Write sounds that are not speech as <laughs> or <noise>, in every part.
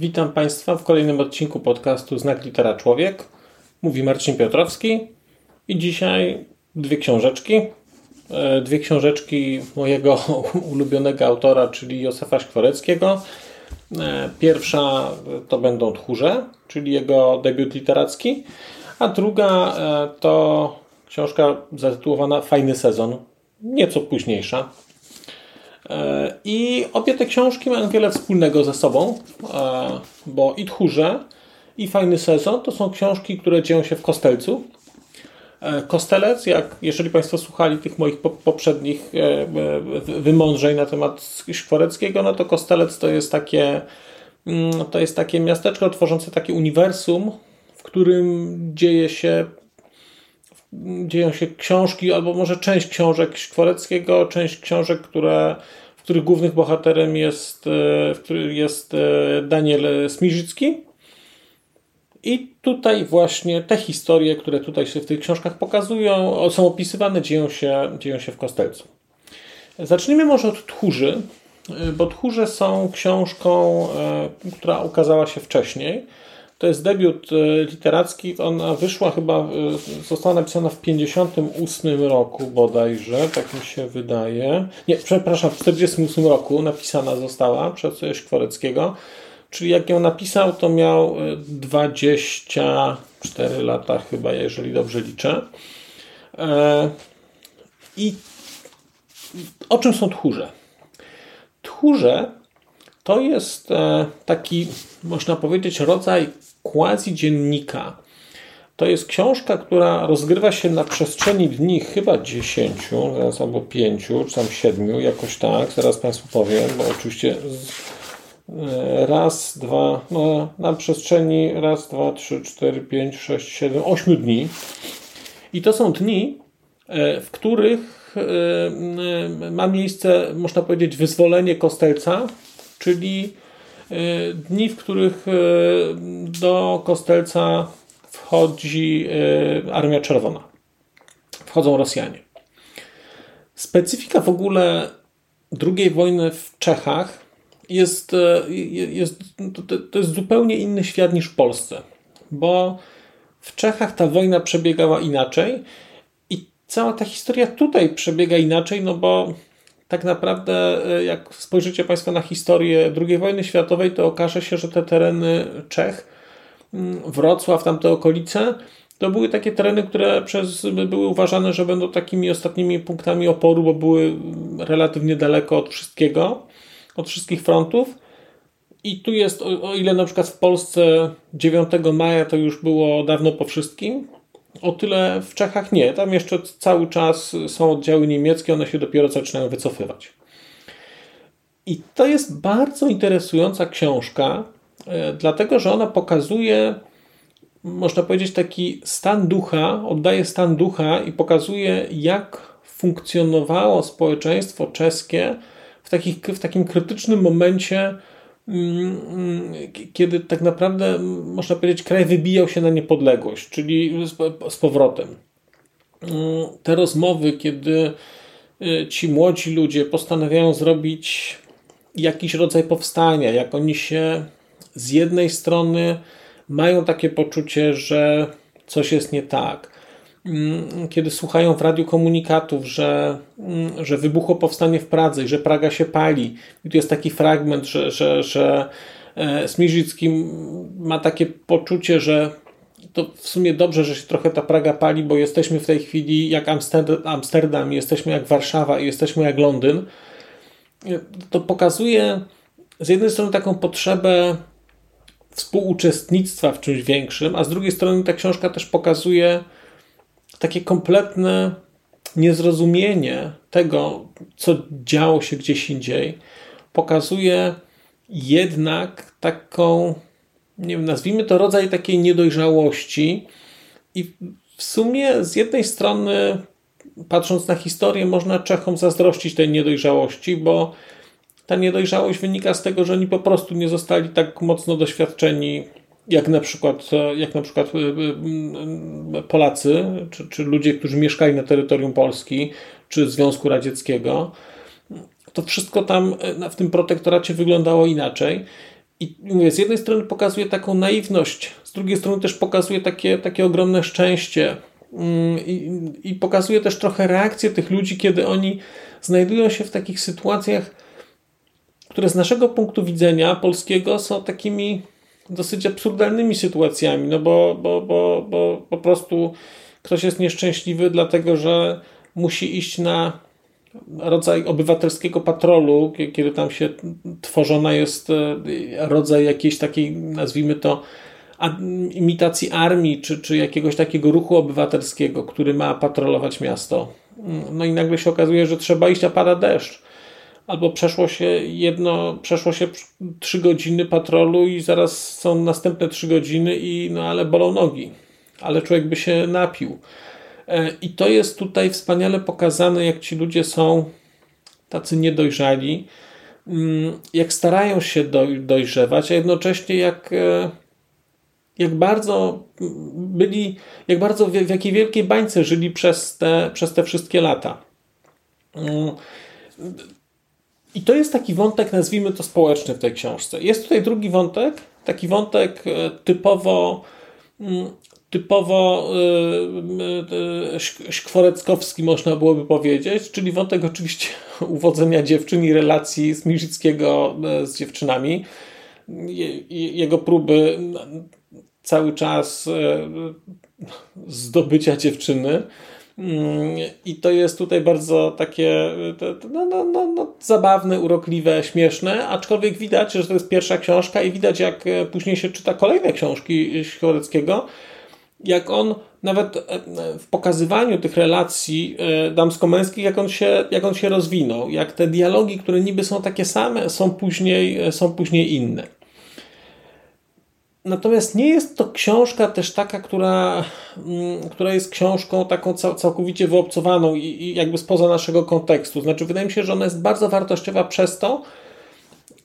Witam Państwa w kolejnym odcinku podcastu Znak Litera Człowiek. Mówi Marcin Piotrowski i dzisiaj dwie książeczki. E, dwie książeczki mojego <laughs> ulubionego autora, czyli Józefa Szkworeckiego. E, pierwsza to będą Tchórze, czyli jego debiut literacki, a druga e, to książka zatytułowana Fajny sezon, nieco późniejsza. I obie te książki mają wiele wspólnego ze sobą, bo i Tchórze, i Fajny sezon to są książki, które dzieją się w Kostelcu, E, Kostelec, jak jeżeli Państwo słuchali tych moich poprzednich e, e, wymądrzeń na temat Szkworeckiego, no to Kostelec to jest takie mm, to jest takie miasteczko tworzące takie uniwersum, w którym dzieje się dzieją się książki, albo może część książek Szkworeckiego, część książek, które, których głównym bohaterem jest, których jest Daniel Smiżycki. I tutaj właśnie te historie, które tutaj się w tych książkach pokazują, są opisywane, dzieją się, dzieją się w Kostelcu. Zacznijmy może od Tchórzy, bo Tchórze są książką, e, która ukazała się wcześniej. To jest debiut e, literacki. Ona wyszła chyba, e, została napisana w 58 roku bodajże, tak mi się wydaje. Nie, przepraszam, w 48 roku napisana została przez Szkworeckiego. Czyli jak ją napisał, to miał 24 e, lata chyba, jeżeli dobrze liczę. I o czym są tchórze? Tchórze to jest taki, można powiedzieć, rodzaj quasi dziennika. To jest książka, która rozgrywa się na przestrzeni dni chyba 10, albo 5, czy tam 7, jakoś tak, zaraz Państwu powiem, bo oczywiście E, raz, dwa, no, na przestrzeni raz, dwa, trzy, cztery, pięć, sześć, siedem, ośmiu dni. I to są dni, e, w których e, ma miejsce, można powiedzieć, wyzwolenie Kostelca, czyli dni, w których do Kostelca wchodzi Armia Czerwona. Wchodzą Rosjanie. Specyfika w ogóle II wojny w Czechach jest, e, jest, to jest zupełnie inny świat niż w Polsce, bo w Czechach ta wojna przebiegała inaczej i cała ta historia tutaj przebiega inaczej, no bo tak naprawdę, e, jak spojrzycie Państwo na historię II wojny światowej, to okaże się, że te tereny Czech, mm, Wrocław, tamte okolice, to były takie tereny, które przez, były uważane, że będą takimi ostatnimi punktami oporu, bo były relatywnie daleko od wszystkiego od wszystkich frontów. I tu jest, o, o ile na przykład w Polsce 9 maja to już było dawno po wszystkim, o tyle w Czechach nie. Tam jeszcze cały czas są oddziały niemieckie, one się dopiero zaczynają wycofywać. I to jest bardzo interesująca książka, e, dlatego że ona pokazuje, można powiedzieć, taki stan ducha, oddaje stan ducha i pokazuje, jak funkcjonowało społeczeństwo czeskie w, takich, w takim krytycznym momencie, kiedy tak naprawdę, można powiedzieć, kraj wybijał się na niepodległość, czyli z, powrotem. Mm, te rozmowy, kiedy y, ci młodzi ludzie postanawiają zrobić jakiś rodzaj powstania, jak oni się z jednej strony mają takie poczucie, że coś jest nie tak, Mm, kiedy słuchają w radiu komunikatów, że, mm, że wybuchło powstanie w Pradze i że Praga się pali. I tu jest taki fragment, że, że, że e, Smirzycki ma takie poczucie, że to w sumie dobrze, że się trochę ta Praga pali, bo jesteśmy w tej chwili jak Amsterdam, jesteśmy jak Warszawa i jesteśmy jak Londyn. To pokazuje z jednej strony taką potrzebę współuczestnictwa w czymś większym, a z drugiej strony ta książka też pokazuje, takie kompletne niezrozumienie tego, co działo się gdzieś indziej, pokazuje jednak taką nie wiem, nazwijmy to rodzaj takiej niedojrzałości i w sumie z jednej strony patrząc na historię można Czechom zazdrościć tej niedojrzałości, bo ta niedojrzałość wynika z tego, że oni po prostu nie zostali tak mocno doświadczeni jak na przykład, jak na przykład y, y, Polacy, czy, czy ludzie, którzy mieszkali na terytorium Polski, czy Związku Radzieckiego. To wszystko tam w tym protektoracie wyglądało inaczej. I mówię, z jednej strony pokazuje taką naiwność, z drugiej strony też pokazuje takie, takie ogromne szczęście. Mm, I, I pokazuje też trochę reakcję tych ludzi, kiedy oni znajdują się w takich sytuacjach, które z naszego punktu widzenia polskiego są takimi dosyć absurdalnymi sytuacjami, no bo, bo, bo, bo po prostu ktoś jest nieszczęśliwy, dlatego że musi iść na rodzaj obywatelskiego patrolu, kiedy tam się tworzona jest e, rodzaj jakiejś takiej, nazwijmy to, imitacji armii, czy, czy jakiegoś takiego ruchu obywatelskiego, który ma patrolować miasto. No i nagle się okazuje, że trzeba iść, a pada deszcz albo przeszło się jedno, przeszło się trzy godziny patrolu i zaraz są następne trzy godziny i no ale bolą nogi, ale człowiek by się napił. E, I to jest tutaj wspaniale pokazane, jak ci ludzie są tacy niedojrzali, mm, jak starają się dojrzewać, a jednocześnie jak, e, jak bardzo byli, jak bardzo w, w jakiej wielkiej bańce żyli przez te, przez te wszystkie lata. I to jest taki wątek, nazwijmy to społeczny w tej książce. Jest tutaj drugi wątek, taki wątek e, typowo mm, typowo szkworeckowski można byłoby powiedzieć, czyli wątek oczywiście <laughs> uwodzenia dziewczyn i relacji Smirzyckiego e, z dziewczynami. Jego próby cały czas e, zdobycia dziewczyny i to jest tutaj bardzo takie no, no, no, no, zabawne, urokliwe, śmieszne, aczkolwiek widać, że to jest pierwsza książka i widać jak e, później się czyta kolejne książki Środeckiego, jak on nawet e, w pokazywaniu tych relacji e, damsko-męskich, jak on, się, jak on się rozwinął, jak te dialogi, które niby są takie same, są później, są później inne. Natomiast nie jest to książka też taka, która, mm, która jest książką taką całkowicie wyobcowaną i, jakby spoza naszego kontekstu. Znaczy, wydaje mi się, że ona jest bardzo wartościowa przez to,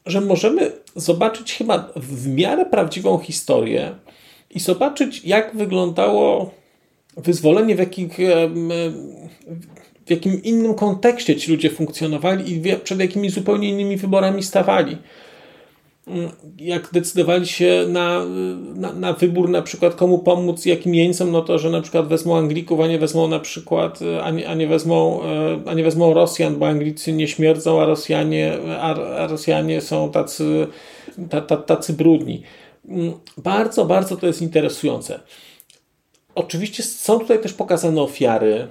że możemy zobaczyć chyba w miarę prawdziwą historię i zobaczyć, jak wyglądało wyzwolenie, w, jakich, w jakim innym kontekście ci ludzie funkcjonowali i przed jakimi zupełnie innymi wyborami stawali jak decydowali się na, na, na, wybór na przykład komu pomóc, jakim jeńcom, no to, że na przykład wezmą Anglików, a nie wezmą na przykład, a nie, a nie, wezmą, a nie wezmą Rosjan, bo Anglicy nie śmierdzą, a Rosjanie, a, a Rosjanie są tacy, tacy brudni. Bardzo, bardzo to jest interesujące. Oczywiście są tutaj też pokazane ofiary,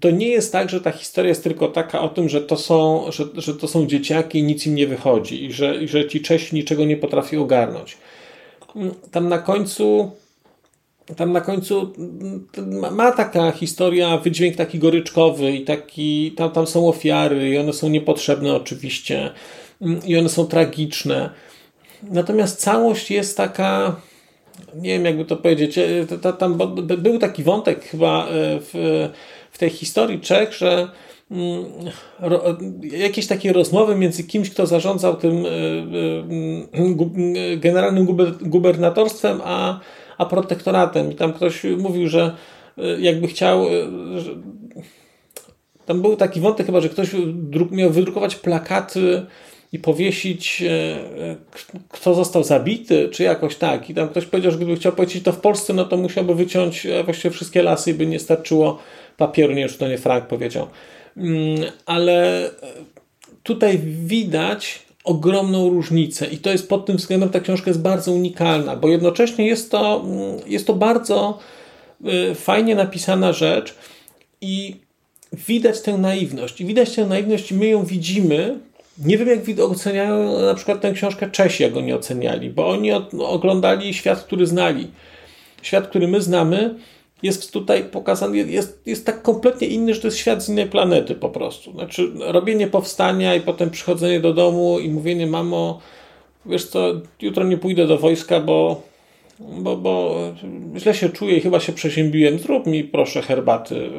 to nie jest tak, że ta historia jest tylko taka o tym, że to są, że, że to są dzieciaki i nic im nie wychodzi i że, i że ci Czesi niczego nie potrafią ogarnąć. Tam na końcu tam na końcu ma taka historia, wydźwięk taki goryczkowy i taki, tam, tam są ofiary i one są niepotrzebne oczywiście i one są tragiczne. Natomiast całość jest taka, nie wiem jakby to powiedzieć, e, tam był taki wątek chyba e, w w tej historii Czech, że mm, jakieś takie rozmowy między kimś, kto zarządzał tym y, y, y, generalnym gubernatorstwem, a, a protektoratem. I tam ktoś mówił, że jakby chciał. Tam był taki wątek chyba, że ktoś miał wydrukować plakaty i powiesić, kto został zabity, czy jakoś tak. I tam ktoś powiedział, że gdyby chciał powiedzieć to w Polsce, no to musiałby wyciąć właściwie wszystkie lasy i by nie starczyło papieru, nie wiem, czy to nie Frank powiedział. Mm, ale tutaj widać ogromną różnicę i to jest pod tym względem ta książka jest bardzo unikalna, bo jednocześnie jest to, mm, jest to bardzo fajnie napisana rzecz i widać tę naiwność. I widać tę naiwność i my ją widzimy. Nie wiem, jak oceniają na przykład tę książkę Czesi, jak oni oceniali, bo oni oglądali świat, który znali. Świat, który my znamy, jest tutaj pokazany, jest, jest tak kompletnie inny, że to jest świat z innej planety po prostu. Znaczy, robienie powstania i potem przychodzenie do domu i mówienie, mamo, wiesz co, jutro nie pójdę do wojska, bo, bo, bo źle się czuję i chyba się przeziębiłem, zrób mi proszę herbaty.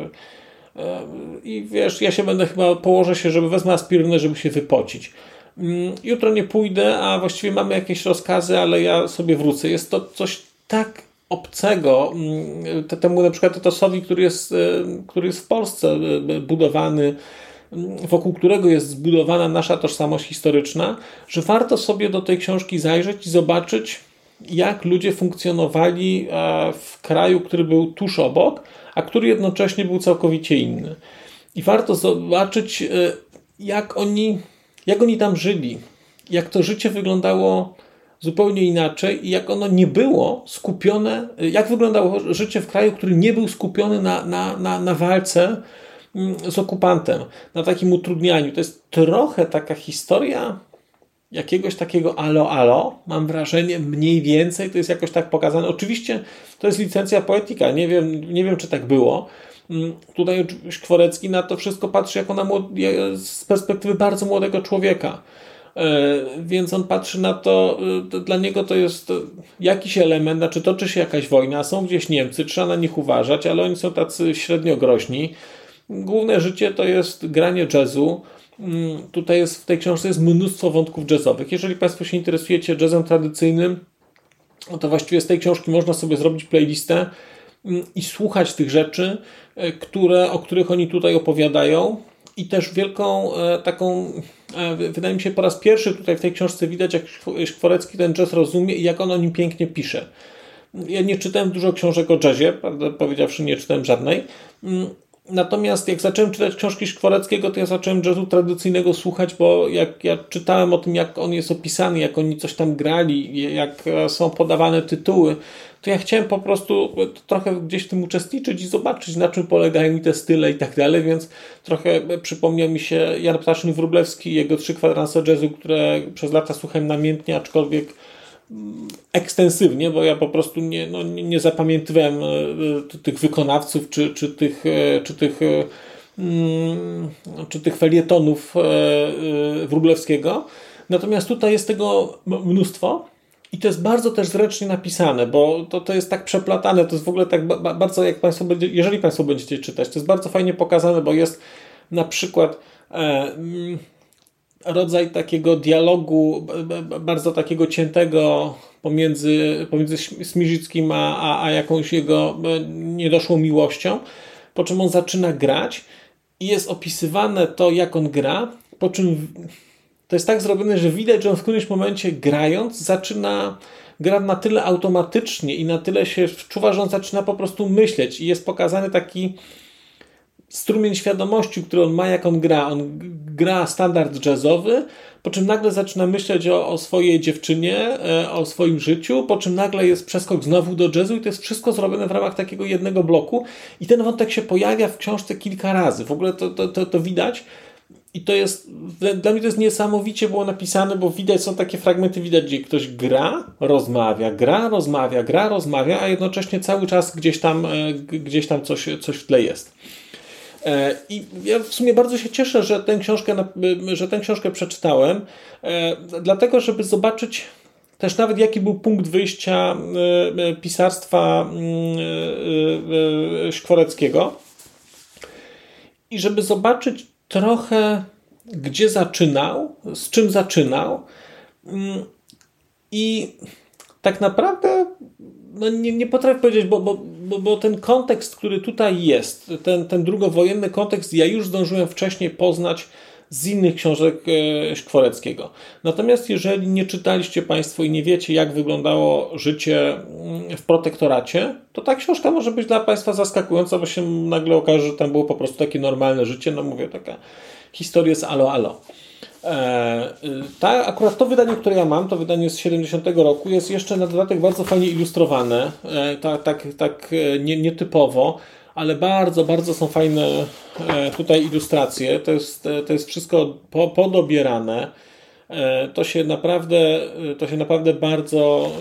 I wiesz, ja się będę chyba, położę się, żeby wezmę aspirynę, żeby się wypocić. Mm, jutro nie pójdę, a właściwie mamy jakieś rozkazy, ale ja sobie wrócę. Jest to coś tak obcego mm, temu na przykład etosowi, który jest, e, który jest w Polsce e, budowany, mm, wokół którego jest zbudowana nasza tożsamość historyczna, że warto sobie do tej książki zajrzeć i zobaczyć, jak ludzie funkcjonowali e, w kraju, który był tuż obok, a który jednocześnie był całkowicie inny. I warto zobaczyć, jak oni, jak oni tam żyli, jak to życie wyglądało zupełnie inaczej i jak ono nie było skupione, jak wyglądało życie w kraju, który nie był skupiony na, na, na, na walce mm, z okupantem, na takim utrudnianiu. To jest trochę taka historia jakiegoś takiego alo alo, mam wrażenie, mniej więcej to jest jakoś tak pokazane. Oczywiście to jest licencja poetyka, nie wiem, nie wiem czy tak było. Mm, tutaj Szkworecki na to wszystko patrzy jako na młod... z perspektywy bardzo młodego człowieka. E, więc on patrzy na to, e, dla niego to jest jakiś element, znaczy toczy się jakaś wojna, są gdzieś Niemcy, trzeba na nich uważać, ale oni są tacy średnio groźni. Główne życie to jest granie jazzu. Mm, tutaj jest w tej książce jest mnóstwo wątków jazzowych. Jeżeli Państwo się interesujecie jazzem tradycyjnym, to właściwie z tej książki można sobie zrobić playlistę mm, i słuchać tych rzeczy, e, które, o których oni tutaj opowiadają. I też wielką taką wydaje mi się po raz pierwszy tutaj w tej książce widać, jak Szkworecki ten jazz rozumie i jak on o nim pięknie pisze. Ja nie czytałem dużo książek o jazzie, prawdę powiedziawszy nie czytałem żadnej. Natomiast jak zacząłem czytać książki Szkworeckiego, to ja zacząłem jazzu tradycyjnego słuchać, bo jak ja czytałem o tym, jak on jest opisany, jak oni coś tam grali, jak są podawane tytuły, to ja chciałem po prostu trochę gdzieś w tym uczestniczyć i zobaczyć, na czym polegają te style i tak dalej, więc trochę przypomniał mi się Jan Ptaszyn-Wróblewski jego trzy kwadranse jazzu, które przez lata słuchałem namiętnie, aczkolwiek ekstensywnie, bo ja po prostu nie, no, nie zapamiętywałem e, e, tych wykonawców czy, czy tych, e, czy tych mm, czy tych felietonów Wróblewskiego. Natomiast tutaj jest tego mnóstwo i to jest bardzo też zręcznie napisane, bo to, to jest tak przeplatane, to jest w ogóle tak bardzo, jak Państwo będzie, jeżeli Państwo będziecie czytać, to jest bardzo fajnie pokazane, bo jest na przykład e, mm, rodzaj takiego dialogu, bardzo takiego ciętego pomiędzy, pomiędzy Smirzyckim a, a, a jakąś jego e, niedoszłą miłością, po czym on zaczyna grać i jest opisywane to, jak on gra, po czym to jest tak zrobione, że widać, że on w którymś momencie grając zaczyna grać na tyle automatycznie i na tyle się wczuwa, że on zaczyna po prostu myśleć i jest pokazany taki strumień świadomości, który on ma, jak on gra. On gra standard jazzowy, po czym nagle zaczyna myśleć o, o swojej dziewczynie, e, o swoim życiu, po czym nagle jest przeskok znowu do jazzu i to jest wszystko zrobione w ramach takiego jednego bloku i ten wątek się pojawia w książce kilka razy. W ogóle to, to, to, to widać, i to jest, dla mnie to jest niesamowicie było napisane, bo widać, są takie fragmenty, widać, gdzie ktoś gra, rozmawia, gra, rozmawia, gra, rozmawia, a jednocześnie cały czas gdzieś tam, e, gdzieś tam coś, coś w tle jest. E, I ja w sumie bardzo się cieszę, że tę książkę, że tę książkę przeczytałem, e, dlatego, żeby zobaczyć też nawet jaki był punkt wyjścia pisarstwa Szkworeckiego i żeby zobaczyć, trochę gdzie zaczynał, z czym zaczynał. Mm, I tak naprawdę no nie, nie potrafię powiedzieć, bo, bo, bo, bo, ten kontekst, który tutaj jest, ten, ten drugowojenny kontekst, ja już zdążyłem wcześniej poznać z innych książek e, Szkworeckiego. Natomiast jeżeli nie czytaliście Państwo i nie wiecie, jak wyglądało życie mm, w protektoracie, to ta książka może być dla Państwa zaskakująca, bo się nagle okaże, że tam było po prostu takie normalne życie. No mówię, taka historia z alo alo. E, ta, akurat to wydanie, które ja mam, to wydanie z 70 roku, jest jeszcze na dodatek bardzo fajnie ilustrowane, e, tak, tak, tak nie, nietypowo ale bardzo, bardzo są fajne tutaj ilustracje. To jest, to jest wszystko podobierane. to się naprawdę, to się naprawdę bardzo,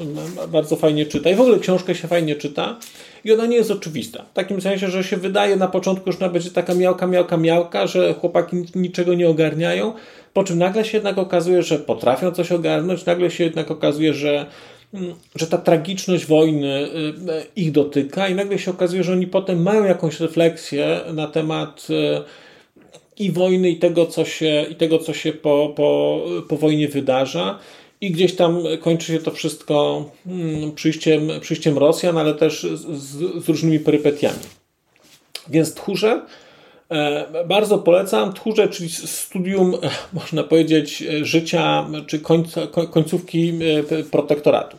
bardzo fajnie czyta. I w ogóle książkę się fajnie czyta i ona nie jest oczywista. W takim sensie, że się wydaje na początku, że ona będzie taka miałka, miałka, miałka, że chłopaki niczego nie ogarniają, po czym nagle się jednak okazuje, że potrafią coś ogarnąć, nagle się jednak okazuje, że mm, że ta tragiczność wojny y, ich dotyka i nagle się okazuje, że oni potem mają jakąś refleksję na temat y, i wojny, i tego, co się, i tego, co się po, po, po wojnie wydarza. I gdzieś tam kończy się to wszystko mm, przyjściem, przyjściem Rosjan, ale też z, z różnymi perypetiami. Więc tchórze e, bardzo polecam. Tchórze, czyli studium, e, można powiedzieć, życia czy końca, końcówki e, protektoratu.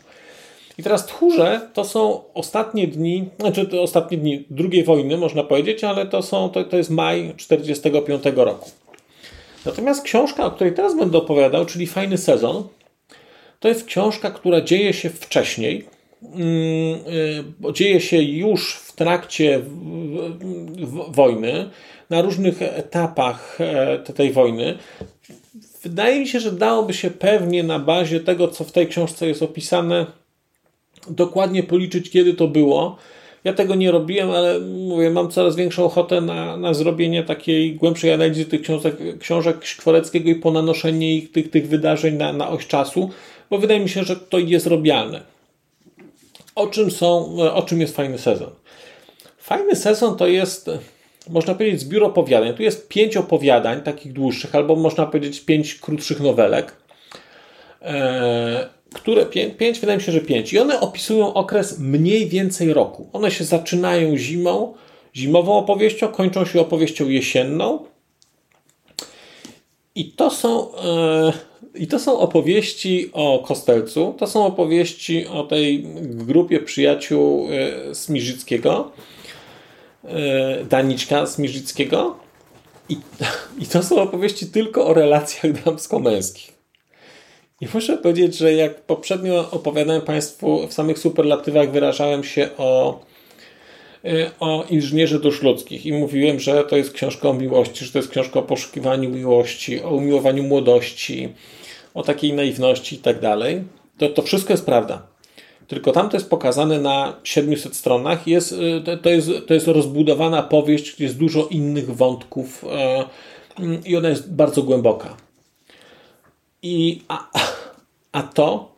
I teraz tchórze to są ostatnie dni, znaczy to ostatnie dni II wojny, można powiedzieć, ale to, są, to, to jest maj 1945 roku. Natomiast książka, o której teraz będę opowiadał, czyli Fajny sezon, to jest książka, która dzieje się wcześniej. Mm, y, dzieje się już w trakcie wojny, na różnych etapach e, tej wojny. Wydaje mi się, że dałoby się pewnie na bazie tego, co w tej książce jest opisane, dokładnie policzyć, kiedy to było. Ja tego nie robiłem, ale mówię, mam coraz większą ochotę na, na zrobienie takiej głębszej analizy tych książek, książek Szkworeckiego i ponanoszenie ich, tych, tych wydarzeń na, na oś czasu bo wydaje mi się, że to jest robialne. O czym, są, o czym jest fajny sezon? Fajny sezon to jest, można powiedzieć, zbiór opowiadań. Tu jest pięć opowiadań, takich dłuższych, albo można powiedzieć pięć krótszych nowelek, e, które, pięć, pięć, wydaje mi się, że pięć. I one opisują okres mniej więcej roku. One się zaczynają zimą, zimową opowieścią, kończą się opowieścią jesienną. I to są. I to są opowieści o Kostelcu, to są opowieści o tej grupie przyjaciół e, Smirzyckiego, e, Daniczka Smirzyckiego. I, <laughs> I to są opowieści tylko o relacjach damsko-męskich. I muszę powiedzieć, że jak poprzednio opowiadałem Państwu w samych superlatywach, wyrażałem się o, e, o inżynierze dusz ludzkich i mówiłem, że to jest książka o miłości, że to jest książka o poszukiwaniu miłości, o umiłowaniu młodości, o takiej naiwności i tak dalej, to, to wszystko jest prawda. Tylko tam to jest pokazane na 700 stronach. Jest, y, to, jest, to jest rozbudowana powieść, gdzie jest dużo innych wątków e, i ona jest bardzo głęboka. I, a, a to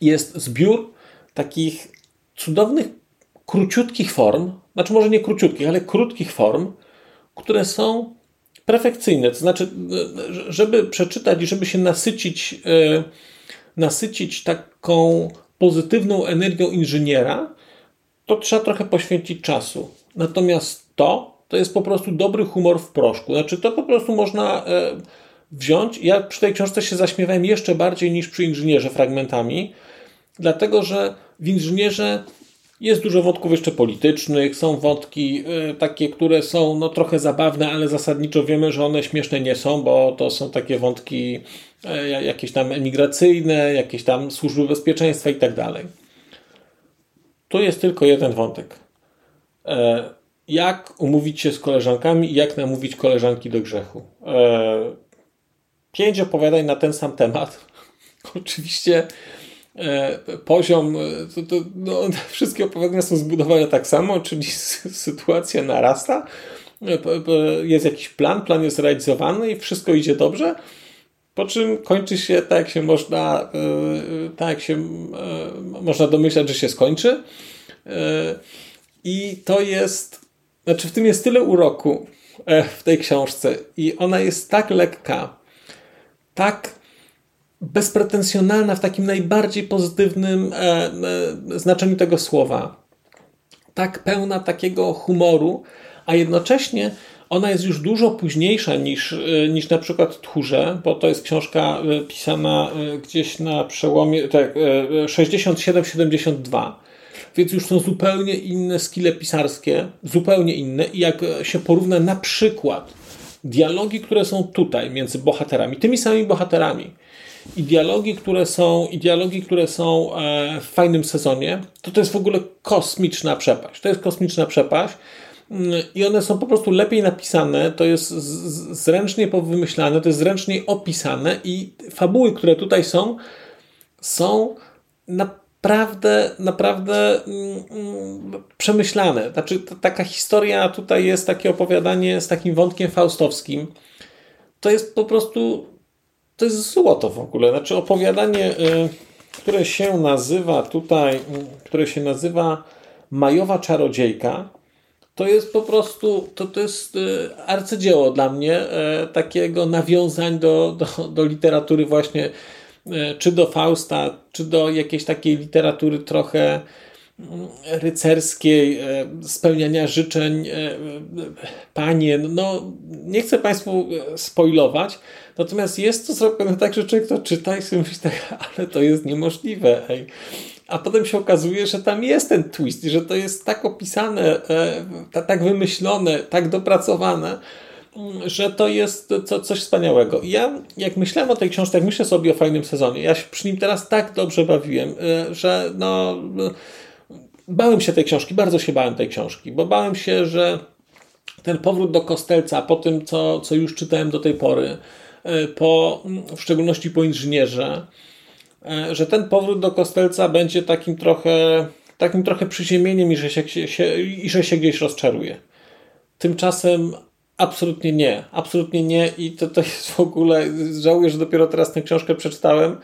jest zbiór takich cudownych, króciutkich form, znaczy może nie króciutkich, ale krótkich form, które są perfekcyjne. To znaczy, żeby przeczytać i żeby się nasycić, e, nasycić taką pozytywną energią inżyniera, to trzeba trochę poświęcić czasu. Natomiast to, to jest po prostu dobry humor w proszku. Znaczy, to po prostu można e, wziąć. Ja przy tej książce się zaśmiewałem jeszcze bardziej niż przy inżynierze fragmentami, dlatego że w inżynierze jest dużo wątków jeszcze politycznych, są wątki y, takie, które są no, trochę zabawne, ale zasadniczo wiemy, że one śmieszne nie są, bo to są takie wątki y, jakieś tam emigracyjne, jakieś tam służby bezpieczeństwa i tak dalej. Tu jest tylko jeden wątek. E, jak umówić się z koleżankami i jak namówić koleżanki do grzechu? E, pięć opowiadań na ten sam temat. <laughs> Oczywiście poziom, e, to, to, no, <laughs> wszystkie opowiadania są zbudowane tak samo, czyli sytuacja narasta, e, jest jakiś plan, plan jest realizowany i wszystko idzie dobrze, po czym kończy się tak, jak się można, tak jak się można domyślać, że się skończy. I to jest, znaczy w tym jest tyle uroku w tej książce i ona jest tak lekka, tak bezpretensjonalna w takim najbardziej pozytywnym e, e, znaczeniu tego słowa. Tak pełna takiego humoru, a jednocześnie ona jest już dużo późniejsza niż, e, niż na przykład Tchórze, bo to jest książka pisana gdzieś na przełomie tak, 67-72. Więc już są zupełnie inne skille pisarskie, zupełnie inne. I jak się porówna na przykład dialogi, które są tutaj między bohaterami, tymi samymi bohaterami, i dialogi, które są, i dialogi, które są e, w fajnym sezonie, to to jest w ogóle kosmiczna przepaść. To jest kosmiczna przepaść. i one są po prostu lepiej napisane, to jest zręcznie powymyślane, to jest zręcznie opisane i fabuły, które tutaj są, są naprawdę, naprawdę mm, przemyślane. Znaczy, taka historia tutaj jest takie opowiadanie z takim wątkiem faustowskim. To jest po prostu, to jest złoto w ogóle. Znaczy, opowiadanie, y, które się nazywa tutaj, y, które się nazywa Majowa Czarodziejka, to jest po prostu, to, to jest y, arcydzieło dla mnie, takiego nawiązań do, do, do literatury właśnie czy do Fausta, czy do jakiejś takiej literatury trochę rycerskiej, e, spełniania życzeń e, panien. No, nie chcę Państwu spoilować, natomiast jest to zrobione tak, że człowiek to czyta i sobie myśli tak, <laughs> ale to jest niemożliwe. Ej. A potem się okazuje, że tam jest ten twist i że to jest tak opisane, tak wymyślone, tak dopracowane, że to jest co, coś wspaniałego. Ja, jak myślałem o tej książce, jak myślę sobie o fajnym sezonie, ja się przy nim teraz tak dobrze bawiłem, że no, bałem się tej książki, bardzo się bałem tej książki, bo bałem się, że ten powrót do Kostelca, po tym, co, co już czytałem do tej pory, y, po, w szczególności po inżynierze, y, że ten powrót do Kostelca będzie takim trochę, takim trochę przyziemieniem i że się, się, i że się gdzieś rozczaruje. Tymczasem Absolutnie nie, absolutnie nie i to, to jest w ogóle, żałuję, że dopiero teraz tę książkę przeczytałem,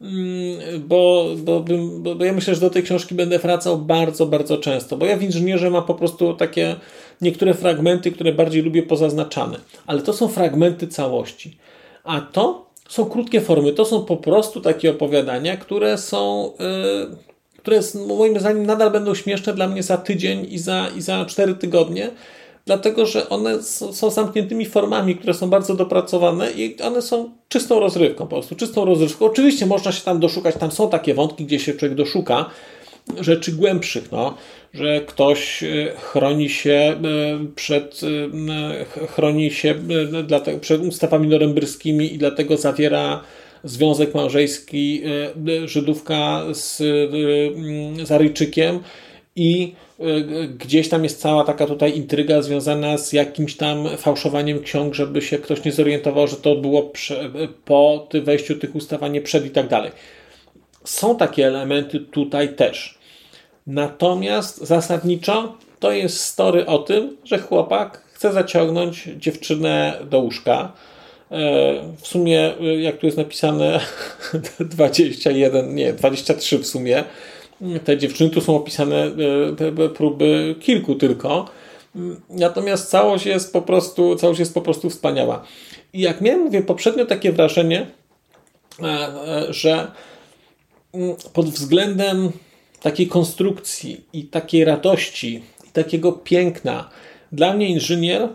mm, bo, bo, bo, bo ja myślę, że do tej książki będę wracał bardzo, bardzo często, bo ja w inżynierze mam po prostu takie niektóre fragmenty, które bardziej lubię pozaznaczane, ale to są fragmenty całości, a to są krótkie formy, to są po prostu takie opowiadania, które są... Yy, które moim zdaniem nadal będą śmieszne dla mnie za tydzień i za, i za cztery tygodnie, dlatego że one są zamkniętymi formami, które są bardzo dopracowane i one są czystą rozrywką, po prostu czystą rozrywką. Oczywiście można się tam doszukać, tam są takie wątki, gdzie się człowiek doszuka rzeczy głębszych, no, że ktoś e, chroni się e, przed, e, chroni się przed ustawami norymberskimi i dlatego zawiera związek małżeński Żydówka z, z Aryjczykiem i gdzieś tam jest cała taka tutaj intryga związana z jakimś tam fałszowaniem ksiąg, żeby się ktoś nie zorientował, że to było po wejściu tych ustaw, a nie przed i tak dalej. Są takie elementy tutaj też. Natomiast zasadniczo to jest story o tym, że chłopak chce zaciągnąć dziewczynę do łóżka. E, w sumie, jak tu jest napisane, <laughs> 21, nie, 23 w sumie te dziewczyny tu są opisane e, próby kilku tylko. Natomiast całość jest po prostu, całość jest po prostu wspaniała. I jak miałem, mówię, poprzednio takie wrażenie, e, e, że mm, pod względem takiej konstrukcji i takiej radości i takiego piękna, dla mnie inżynier,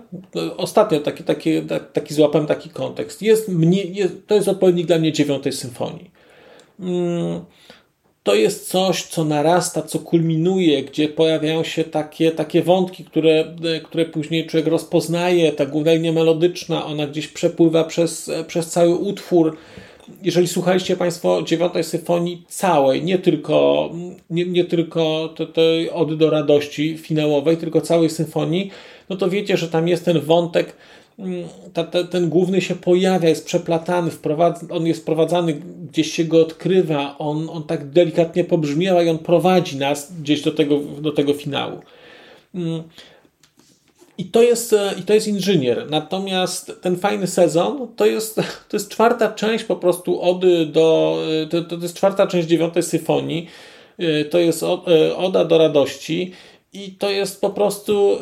ostatnio taki, taki, taki złapałem taki kontekst, jest, jest, to jest odpowiednik dla mnie dziewiątej symfonii. To jest coś, co narasta, co kulminuje, gdzie pojawiają się takie, takie wątki, które, które później człowiek rozpoznaje. Ta główna linia melodyczna, ona gdzieś przepływa przez, przez cały utwór. Jeżeli słuchaliście Państwo dziewiątej symfonii całej, nie tylko, nie, nie tylko tej od do radości finałowej, tylko całej symfonii, no to wiecie, że tam jest ten wątek ta, ta, ten główny się pojawia, jest przeplatany, on jest prowadzany, gdzieś się go odkrywa, on, on tak delikatnie pobrzmiewa i on prowadzi nas gdzieś do tego, do tego finału. Mm. I to, jest, e, I to jest inżynier. Natomiast ten fajny sezon to jest, <laughs> to jest czwarta część po prostu ody do. E, to, to jest czwarta część dziewiątej syfonii. E, to jest Oda do radości. I to jest po prostu,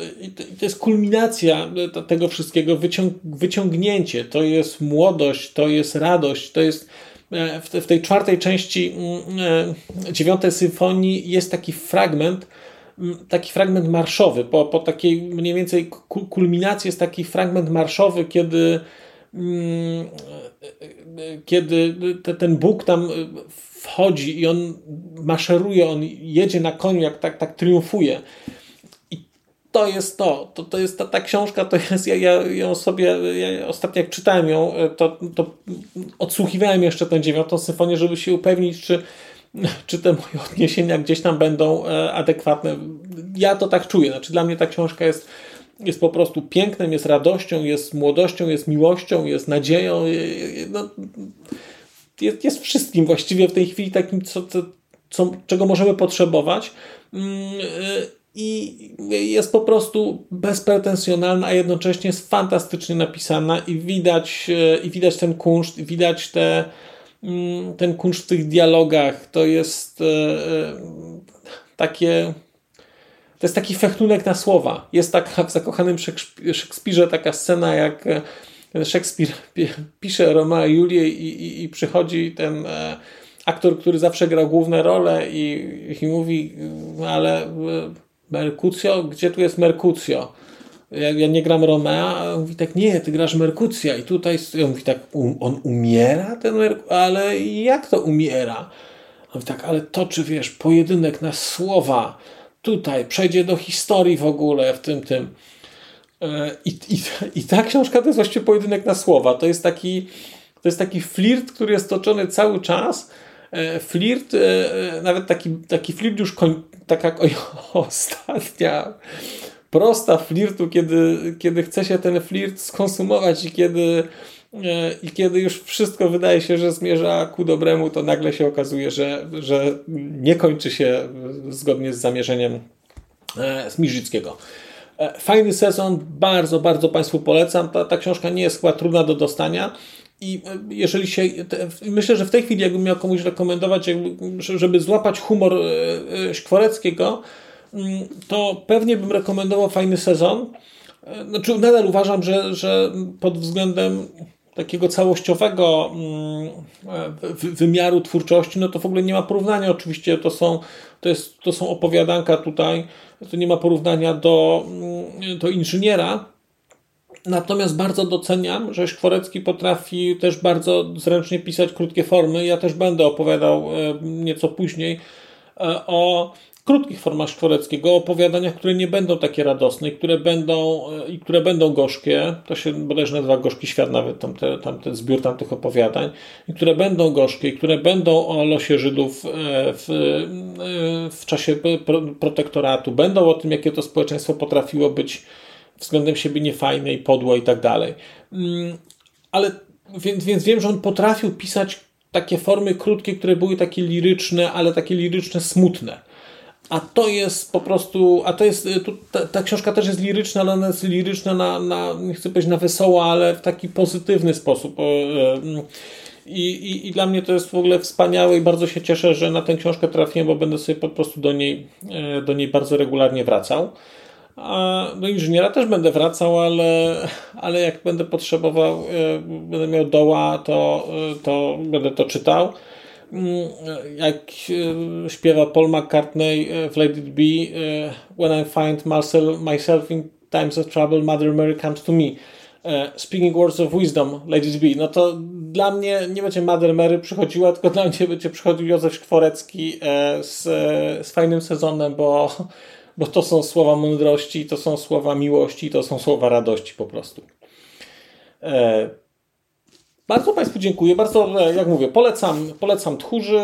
to jest kulminacja tego wszystkiego, wyciąg, wyciągnięcie. To jest młodość, to jest radość, to jest e, w, tej czwartej części mm, e, dziewiątej symfonii jest taki fragment, mm, taki fragment marszowy. Po, po takiej mniej więcej kulminacji jest taki fragment marszowy, kiedy mm, e, kiedy ten Bóg tam wchodzi i on maszeruje, on jedzie na koniu, jak tak, tak triumfuje. I to jest to. To, to jest ta, ta książka, to jest, ja, ja ją sobie, ja ostatnio jak czytałem ją, to, to odsłuchiwałem jeszcze tę dziewiątą symfonię, żeby się upewnić, czy, czy te moje odniesienia gdzieś tam będą e, adekwatne. Ja to tak czuję. Znaczy, dla mnie ta książka jest jest po prostu pięknem, jest radością, jest młodością, jest miłością, jest nadzieją. No, jest, jest wszystkim właściwie w tej chwili takim, co, co, co, czego możemy potrzebować. Mm, I jest po prostu bezpretensjonalna, a jednocześnie jest fantastycznie napisana i widać, i widać ten kunszt, widać te, mm, ten kunszt w tych dialogach. To jest e, takie to jest taki fechtunek na słowa. Jest taka w zakochanym Szekspirze taka scena, jak e, Szekspir pisze Romeo i Julię i, i, i przychodzi ten e, aktor, który zawsze grał główne role i, i mówi, ale e, Merkucjo, gdzie tu jest Merkucjo? Ja, ja, nie gram Romea, a on mówi tak, nie, ty grasz Merkucja i tutaj, mówi tak, um, on umiera ten Merkucja, ale jak to umiera? On mówi tak, ale toczy, wiesz, pojedynek na słowa, tutaj, przejdzie do historii w ogóle w tym, tym. E, I, i, I ta książka to jest właściwie pojedynek na słowa. To jest taki, to jest taki flirt, który jest toczony cały czas. E, flirt, e, nawet taki, taki flirt już koń, taka <laughs> ostatnia prosta flirtu, kiedy, kiedy chce się ten flirt skonsumować i kiedy i kiedy już wszystko wydaje się, że zmierza ku dobremu, to nagle się okazuje, że, że nie kończy się zgodnie z zamierzeniem Smirzyckiego. E, fajny sezon, bardzo, bardzo Państwu polecam. Ta, ta książka nie jest chyba trudna do dostania. I e, jeżeli się. Myślę, że w tej chwili, jakbym miał komuś rekomendować, żeby złapać humor Szkworeckiego, mm, to pewnie bym rekomendował fajny sezon. Znaczy, nadal uważam, że, że pod względem takiego całościowego mm, wymiaru twórczości, no to w ogóle nie ma porównania. Oczywiście to są, to jest, to są opowiadanka tutaj, to nie ma porównania do, mm, do inżyniera. Natomiast bardzo doceniam, że Szkworecki potrafi też bardzo zręcznie pisać krótkie formy. Ja też będę opowiadał e, nieco później e, o krótkich formach Szkworeckiego, opowiadaniach, które nie będą takie radosne i które będą, i które będą gorzkie, to się bodajże nazywa Gorzki Świat nawet, tamte, tamten zbiór tamtych opowiadań, i które będą gorzkie, i które będą o losie Żydów e, w, e, w czasie protektoratu, będą o tym, jakie to społeczeństwo potrafiło być względem siebie niefajne i podłe i tak dalej. Mm, ale więc, więc wiem, że on potrafił pisać takie formy krótkie, które były takie liryczne, ale takie liryczne, smutne a to jest po prostu, a to jest, y, tu, ta, ta, książka też jest liryczna, ale ona jest liryczna na, na, nie chcę powiedzieć na wesoło, ale w taki pozytywny sposób. Y, I, i, I dla mnie to jest w ogóle wspaniałe i bardzo się cieszę, że na tę książkę trafiłem, bo będę sobie po prostu do niej, y, do niej bardzo regularnie wracał. A do inżyniera też będę wracał, ale, ale jak będę potrzebował, będę miał doła, to, to będę to czytał. Mm, jak e, śpiewa Paul McCartney e, w Let It Be e, When I find myself in times of trouble, Mother Mary comes to me. Speaking words of wisdom, let it be. No to dla mnie nie będzie Mother Mary przychodziła, tylko dla mnie będzie przychodził Józef Szkworecki z, z fajnym sezonem, bo, bo to są słowa mądrości, to są słowa miłości, to są słowa radości po prostu. Bardzo Państwu dziękuję. Bardzo, e, jak mówię, polecam, polecam tchórzy,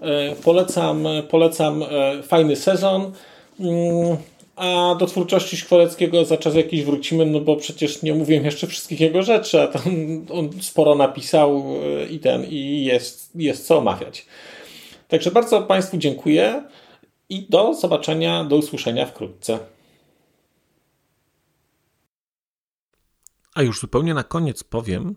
e, polecam, polecam e, fajny sezon. Mm, a do twórczości Szkworeckiego za czas jakiś wrócimy, no bo przecież nie mówiłem jeszcze wszystkich jego rzeczy, a tam on sporo napisał i ten, i jest, jest co omawiać. Także bardzo Państwu dziękuję i do zobaczenia, do usłyszenia wkrótce. A już zupełnie na koniec powiem,